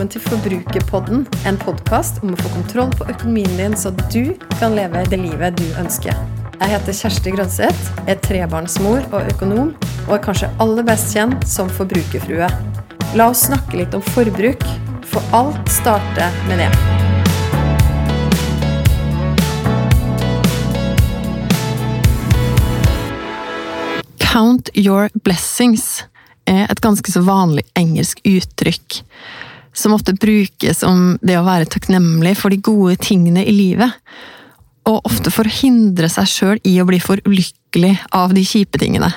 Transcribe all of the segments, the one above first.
velkommen til Forbrukerpodden, en podkast om å få kontroll på økonomien din, så du kan leve det livet du ønsker. Jeg heter Kjersti Grønseth, er trebarnsmor og økonom, og er kanskje aller best kjent som forbrukerfrue. La oss snakke litt om forbruk, for alt starter med det. Count your blessings er et ganske så vanlig engelsk uttrykk, som ofte brukes om det å være takknemlig for de gode tingene i livet, og ofte for å hindre seg sjøl i å bli for ulykkelig av de kjipe tingene.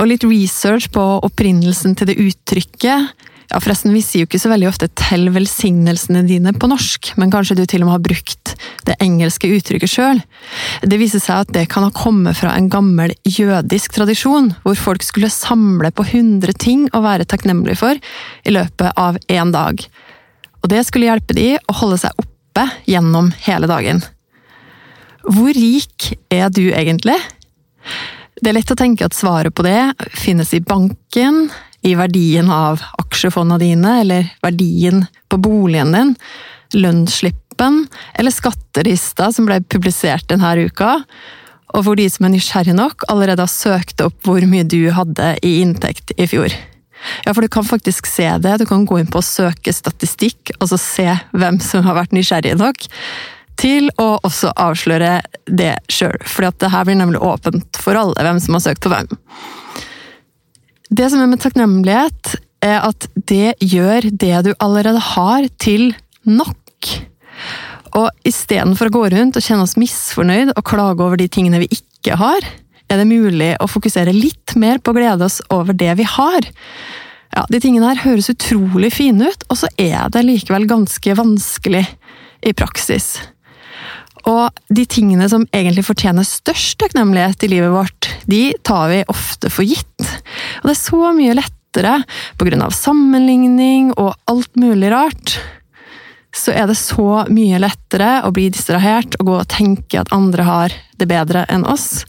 Og litt research på opprinnelsen til det uttrykket ja, forresten, vi sier jo ikke så veldig ofte 'tell velsignelsene dine' på norsk, men kanskje du til og med har brukt det engelske uttrykket sjøl. Det viser seg at det kan ha kommet fra en gammel jødisk tradisjon, hvor folk skulle samle på 100 ting å være takknemlige for i løpet av én dag. Og det skulle hjelpe de å holde seg oppe gjennom hele dagen. Hvor rik er du egentlig? Det er lett å tenke at svaret på det finnes i banken, i verdien av aksjefondene dine, eller verdien på boligen din, lønnsslippen eller skatterista som ble publisert denne uka, og hvor de som er nysgjerrige nok, allerede har søkt opp hvor mye du hadde i inntekt i fjor. Ja, for du kan faktisk se det. Du kan gå inn på å søke statistikk, og så se hvem som har vært nysgjerrige nok til å også avsløre det sjøl. For det her blir nemlig åpent for alle hvem som har søkt på hvem. Det som er med takknemlighet, er at det gjør det du allerede har, til nok. Og istedenfor å gå rundt og kjenne oss misfornøyd og klage over de tingene vi ikke har, er det mulig å fokusere litt mer på å glede oss over det vi har. Ja, De tingene her høres utrolig fine ut, og så er det likevel ganske vanskelig i praksis. Og de tingene som egentlig fortjener størst takknemlighet i livet vårt, de tar vi ofte for gitt. Og det er så mye lettere, av sammenligning og alt mulig rart, så er det så mye lettere å bli distrahert og gå og tenke at andre har det bedre enn oss,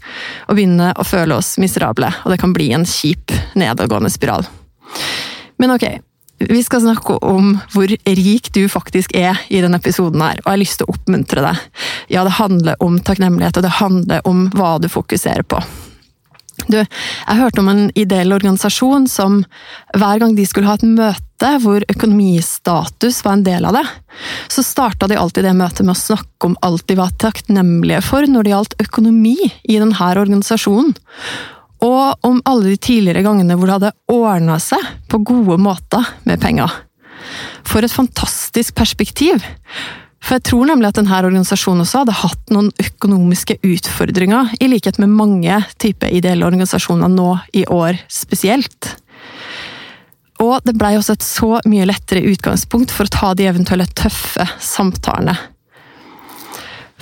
og begynne å føle oss miserable. Og det kan bli en kjip, nedadgående spiral. Men ok, vi skal snakke om hvor rik du faktisk er i denne episoden her, og jeg har lyst til å oppmuntre deg. Ja, det handler om takknemlighet, og det handler om hva du fokuserer på. Du, jeg hørte om en ideell organisasjon som hver gang de skulle ha et møte hvor økonomistatus var en del av det, så starta de alltid det møtet med å snakke om alt de var takknemlige for når det gjaldt økonomi i denne organisasjonen og om alle de tidligere gangene hvor det hadde ordna seg på gode måter med penger. For et fantastisk perspektiv! For jeg tror nemlig at denne organisasjonen også hadde hatt noen økonomiske utfordringer, i likhet med mange typer ideelle organisasjoner nå i år spesielt. Og det blei også et så mye lettere utgangspunkt for å ta de eventuelle tøffe samtalene.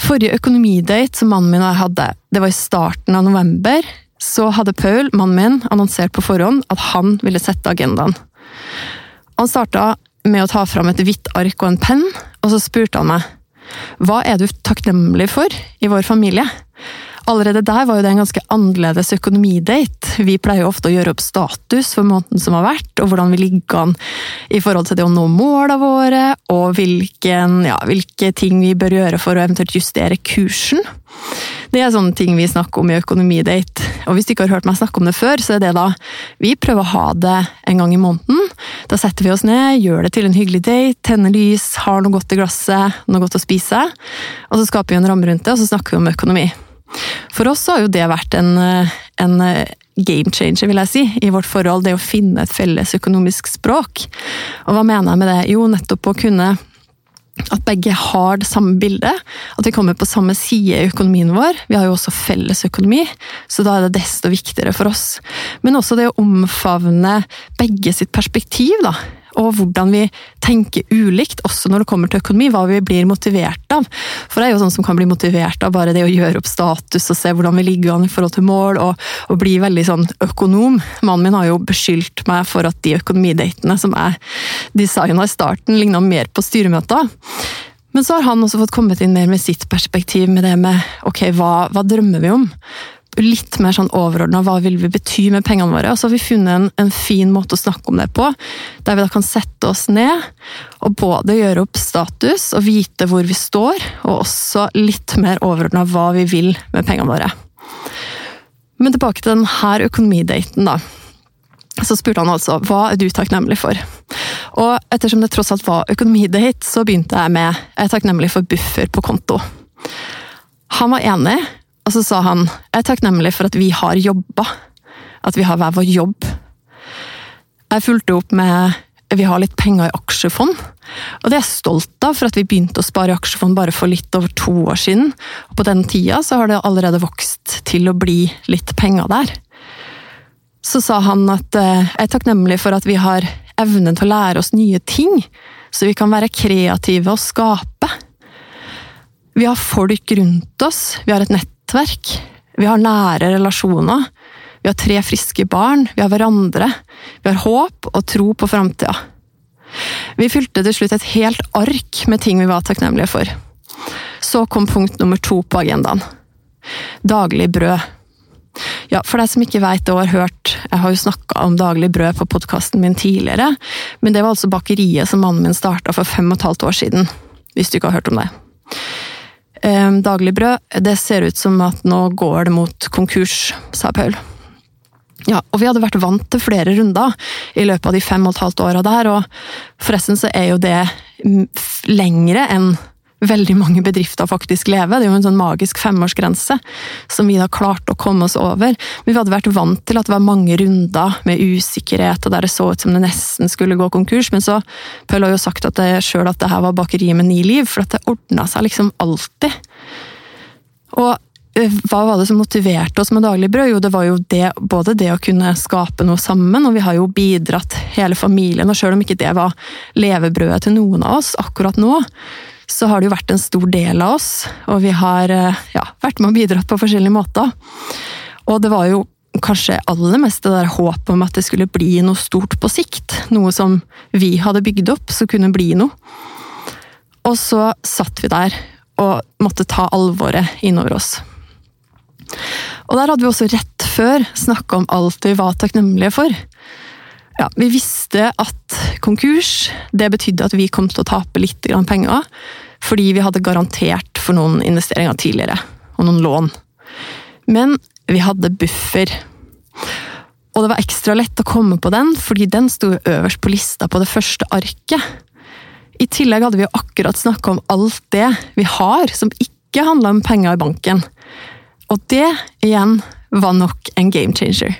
Forrige økonomidate som mannen min og jeg hadde, det var i starten av november, så hadde Paul, mannen min, annonsert på forhånd at han ville sette agendaen. Han starta med å ta fram et hvitt ark og en penn, og så spurte han meg hva er du takknemlig for i vår familie? Allerede der var jo det en ganske annerledes økonomidate. Vi pleier jo ofte å gjøre opp status for måneden som har vært, og hvordan vi ligger an i forhold til det å nå måla våre, og hvilken, ja, hvilke ting vi bør gjøre for å eventuelt justere kursen. Det er sånne ting vi snakker om i Økonomidate. Og hvis du ikke har hørt meg snakke om det før, så er det da Vi prøver å ha det en gang i måneden. Da setter vi oss ned, gjør det til en hyggelig date, tenner lys, har noe godt i glasset, noe godt å spise. Og så skaper vi en ramme rundt det, og så snakker vi om økonomi. For oss har jo det vært en, en game changer, vil jeg si, i vårt forhold. Det å finne et felles økonomisk språk. Og hva mener jeg med det? Jo, nettopp å kunne at begge har det samme bildet. At vi kommer på samme side i økonomien vår. Vi har jo også felles økonomi, så da er det desto viktigere for oss. Men også det å omfavne begge sitt perspektiv, da og hvordan vi tenker ulikt, også når det kommer til økonomi. Hva vi blir motivert av. For det er jo sånn som kan bli motivert av bare det å gjøre opp status og se hvordan vi ligger an i forhold til mål, og, og bli veldig sånn økonom. Mannen min har jo beskyldt meg for at de økonomidatene som jeg designa i starten, ligna mer på styremøter. Men så har han også fått kommet inn mer med sitt perspektiv, med det med ok, hva, hva drømmer vi om? Litt mer sånn overordna hva vil vi bety med pengene våre. Og så har vi funnet en, en, fin måte å snakke om det på, der vi da kan sette oss ned og både gjøre opp status og vite hvor vi står, og også litt mer overordna hva vi vil med pengene våre. Men tilbake til denne økonomidaten, da. Så spurte han altså hva er du takknemlig for. Og ettersom det tross alt var økonomidate, så begynte jeg med jeg er takknemlig for buffer på konto. Han var enig, og så sa han jeg er takknemlig for at vi har jobba. At vi har hver vår jobb. Jeg fulgte opp med vi har litt penger i aksjefond. Og det er jeg stolt av, for at vi begynte å spare i aksjefond bare for litt over to år siden. Og på den tida så har det allerede vokst til å bli litt penger der. Så sa han at eh, jeg er takknemlig for at vi har evnen til å lære oss nye ting, så vi kan være kreative og skape. Vi har folk rundt oss, vi har et nettverk, vi har nære relasjoner. Vi har tre friske barn, vi har hverandre, vi har håp og tro på framtida. Vi fylte til slutt et helt ark med ting vi var takknemlige for. Så kom punkt nummer to på agendaen. Daglig brød. Ja, For deg som ikke veit og har hørt, jeg har jo snakka om daglig brød på podkasten min tidligere, men det var altså bakeriet som mannen min starta for fem og et halvt år siden. Hvis du ikke har hørt om det. Ehm, daglig brød, det ser ut som at nå går det mot konkurs, sa Paul. Ja, og vi hadde vært vant til flere runder i løpet av de fem og et halvt åra der, og forresten så er jo det lengre enn veldig mange bedrifter faktisk lever. Det er jo en sånn magisk femårsgrense som vi da klarte å komme oss over. Men vi hadde vært vant til at det var mange runder med usikkerhet, og der det så ut som det nesten skulle gå konkurs. Men så Pøl har jo sagt at sjøl at det her var bakeriet med ni liv, for at det ordna seg liksom alltid. Og Eh, hva var det som motiverte oss med daglig brød? Jo, det var jo det, både det å kunne skape noe sammen, og vi har jo bidratt hele familien. Og selv om ikke det var levebrødet til noen av oss akkurat nå, så har det jo vært en stor del av oss. Og vi har eh, ja, vært med og bidratt på forskjellige måter. Og det var jo kanskje aller mest det der håpet om at det skulle bli noe stort på sikt. Noe som vi hadde bygd opp, som kunne bli noe. Og så satt vi der og måtte ta alvoret innover oss. Og der hadde vi også rett før snakka om alt vi var takknemlige for. Ja, vi visste at konkurs det betydde at vi kom til å tape litt penger, fordi vi hadde garantert for noen investeringer tidligere, og noen lån. Men vi hadde buffer. Og det var ekstra lett å komme på den, fordi den sto øverst på lista på det første arket. I tillegg hadde vi akkurat snakka om alt det vi har som ikke handla om penger i banken. Og det igjen var nok en game changer.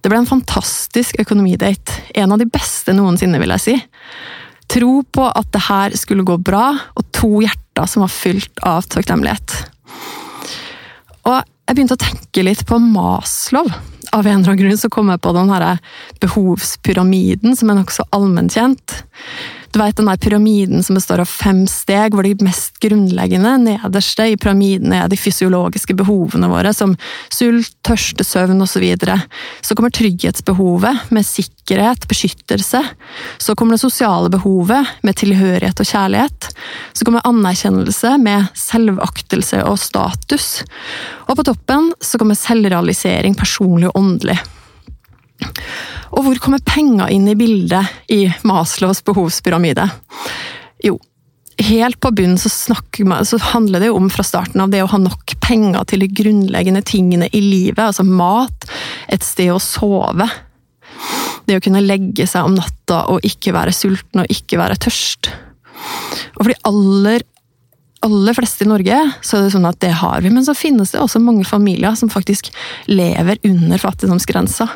Det ble en fantastisk økonomidate. En av de beste noensinne, vil jeg si. Tro på at det her skulle gå bra, og to hjerter som var fylt av takknemlighet. Og jeg begynte å tenke litt på Maslow. Av en eller annen grunn så kom jeg på den behovspyramiden, som er nokså allmennkjent. Du vet den der pyramiden som består av fem steg, hvor de mest grunnleggende, nederste i pyramiden, er de fysiologiske behovene våre, som sult, tørste, søvn osv. Så, videre. så kommer trygghetsbehovet, med sikkerhet, beskyttelse. Så kommer det sosiale behovet, med tilhørighet og kjærlighet. Så kommer anerkjennelse, med selvaktelse og status. Og på toppen så kommer selvrealisering, personlig og åndelig. Og hvor kommer penger inn i bildet i Maslows behovspyramide? Jo, helt på bunnen så, så, handler det jo om fra starten av det å ha nok penger til de grunnleggende tingene i livet. Altså mat, et sted å sove. Det å kunne legge seg om natta og ikke være sulten og ikke være tørst. Og for de aller, aller fleste i Norge så er det sånn at det har vi, men så finnes det også mange familier som faktisk lever under fattigdomsgrensa.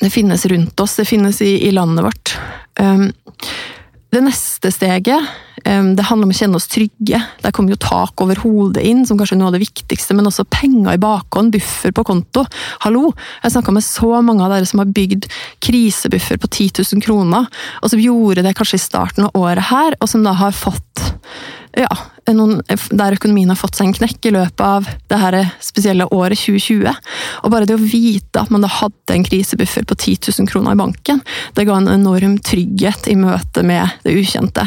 Det finnes rundt oss, det finnes i, i landet vårt. Um, det neste steget det handler om å kjenne oss trygge. Der kommer jo tak over hodet inn, som kanskje er noe av det viktigste, men også penger i bakhånd, buffer på konto. Hallo! Jeg snakka med så mange av dere som har bygd krisebuffer på 10 000 kroner, og som gjorde det kanskje i starten av året her, og som da har fått ja, noen, der økonomien har fått seg en knekk i løpet av det her spesielle året 2020. Og bare det å vite at man da hadde en krisebuffer på 10 000 kroner i banken, det ga en enorm trygghet i møte med det ukjente.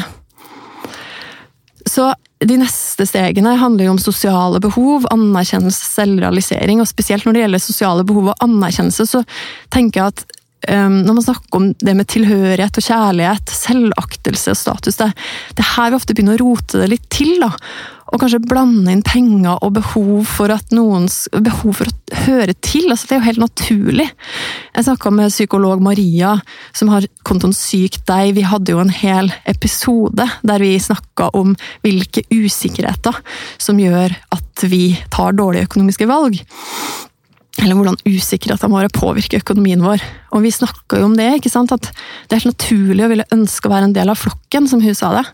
Så de neste stegene handler jo om sosiale behov, anerkjennelse, selvrealisering. Og spesielt når det gjelder sosiale behov og anerkjennelse, så tenker jeg at når man snakker om det med tilhørighet og kjærlighet, selvaktelse og status, det er her vi ofte begynner å rote det litt til. da og kanskje blande inn penger og behov for at noens behov for å høre til. altså Det er jo helt naturlig. Jeg snakka med psykolog Maria, som har kontoen Syk deg. Vi hadde jo en hel episode der vi snakka om hvilke usikkerheter som gjør at vi tar dårlige økonomiske valg eller hvordan usikkerhetene våre påvirker økonomien vår. Og vi snakka jo om det, ikke sant? at det er helt naturlig å ville ønske å være en del av flokken, som hun sa det.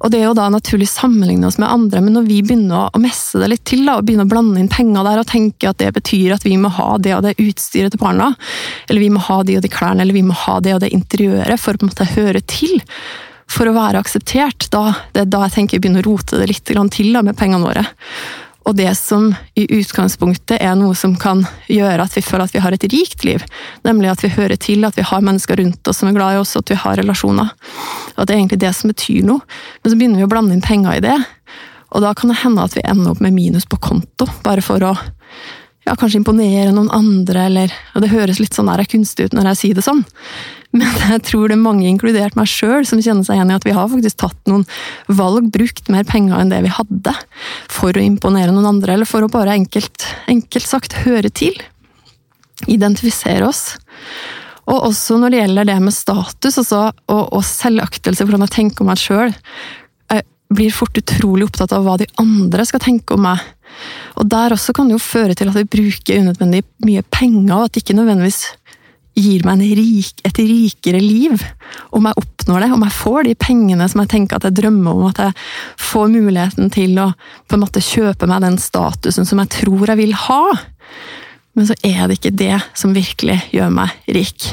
Og det er jo da naturlig å sammenligne oss med andre, men når vi begynner å messe det litt til, da, og begynner å blande inn penger der og tenke at det betyr at vi må ha det og det utstyret til barna, eller vi må ha de og de klærne, eller vi må ha det og det interiøret for å på en måte høre til, for å være akseptert, da, det er da jeg tenker vi begynner å rote det litt til da, med pengene våre og det som i utgangspunktet er noe som kan gjøre at vi føler at vi har et rikt liv. Nemlig at vi hører til, at vi har mennesker rundt oss som er glad i oss, og at vi har relasjoner. Og at det er egentlig det som betyr noe. Men så begynner vi å blande inn penger i det, og da kan det hende at vi ender opp med minus på konto, bare for å ja, kanskje imponere noen andre, eller Og det høres litt sånn der kunstig ut når jeg sier det sånn, men jeg tror det er mange, inkludert meg sjøl, som kjenner seg igjen i at vi har faktisk tatt noen valg, brukt mer penger enn det vi hadde, for å imponere noen andre, eller for å bare enkelt, enkelt sagt høre til. Identifisere oss. Og også når det gjelder det med status altså, og, og selvaktelse, hvordan jeg tenker om meg sjøl. Jeg blir fort utrolig opptatt av hva de andre skal tenke om meg. Og der også kan det jo føre til at vi bruker unødvendig mye penger, og at det ikke nødvendigvis gir meg rik, et rikere liv. Om jeg oppnår det, om jeg får de pengene som jeg tenker at jeg drømmer om, at jeg får muligheten til å på en måte kjøpe meg den statusen som jeg tror jeg vil ha. Men så er det ikke det som virkelig gjør meg rik.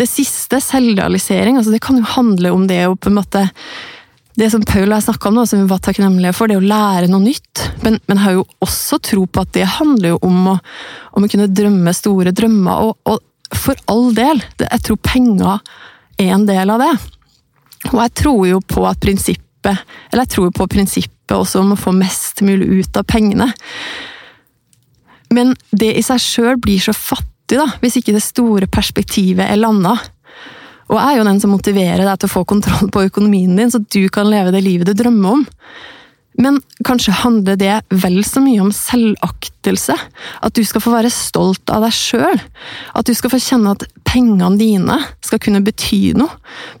Det siste, selvrealisering, altså det kan jo handle om det å på en måte det som Paul har snakka om, nå, som vi var takknemlige for, det er å lære noe nytt. Men, men har jo også tro på at det handler jo om å, om å kunne drømme store drømmer. Og, og, for all del, jeg tror penger er en del av det. Og jeg tror jo på at prinsippet Eller jeg tror jo på prinsippet også om å få mest mulig ut av pengene. Men det i seg sjøl blir så fattig, da, hvis ikke det store perspektivet er landa. Og er jo den som motiverer deg til å få kontroll på økonomien din, så du kan leve det livet du drømmer om. Men kanskje handler det vel så mye om selvaktelse? At du skal få være stolt av deg sjøl? At du skal få kjenne at pengene dine skal kunne bety noe?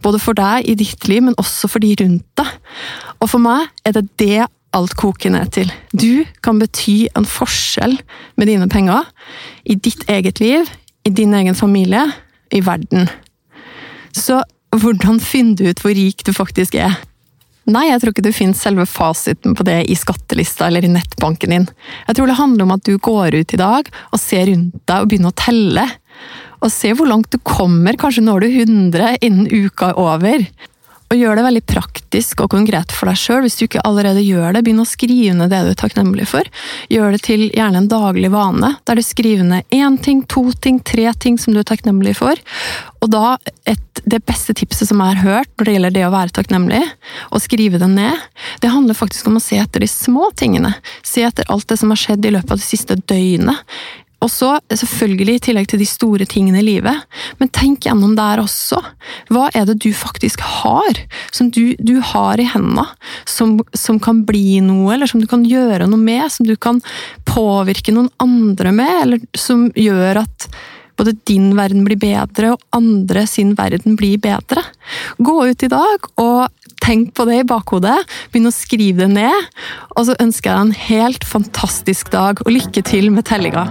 Både for deg i ditt liv, men også for de rundt deg. Og for meg er det det alt koker ned til. Du kan bety en forskjell med dine penger. I ditt eget liv, i din egen familie, i verden. Så hvordan finner du ut hvor rik du faktisk er? Nei, jeg tror ikke du finner selve fasiten på det i skattelista eller i nettbanken din. Jeg tror det handler om at du går ut i dag og ser rundt deg og begynner å telle. Og se hvor langt du kommer, kanskje når du 100 innen uka er over. Og gjør det veldig praktisk og konkret for deg sjøl. Hvis du ikke allerede gjør det, begynn å skrive ned det du er takknemlig for. Gjør det til gjerne en daglig vane, der du skriver ned én ting, to ting, tre ting som du er takknemlig for. Og da, et, det beste tipset som jeg har hørt når det gjelder det å være takknemlig, og skrive det ned, det handler faktisk om å se etter de små tingene. Se etter alt det som har skjedd i løpet av det siste døgnet. Og så, selvfølgelig i tillegg til de store tingene i livet, men tenk gjennom der også. Hva er det du faktisk har, som du, du har i hendene, som, som, kan bli noe, eller som du kan gjøre noe med, som du kan påvirke noen andre med, eller som gjør at både din verden blir bedre, og andre sin verden blir bedre. Gå ut i dag og tenk på det i bakhodet, begynn å skrive det ned, og så ønsker jeg deg en helt fantastisk dag, og lykke til med tellinga.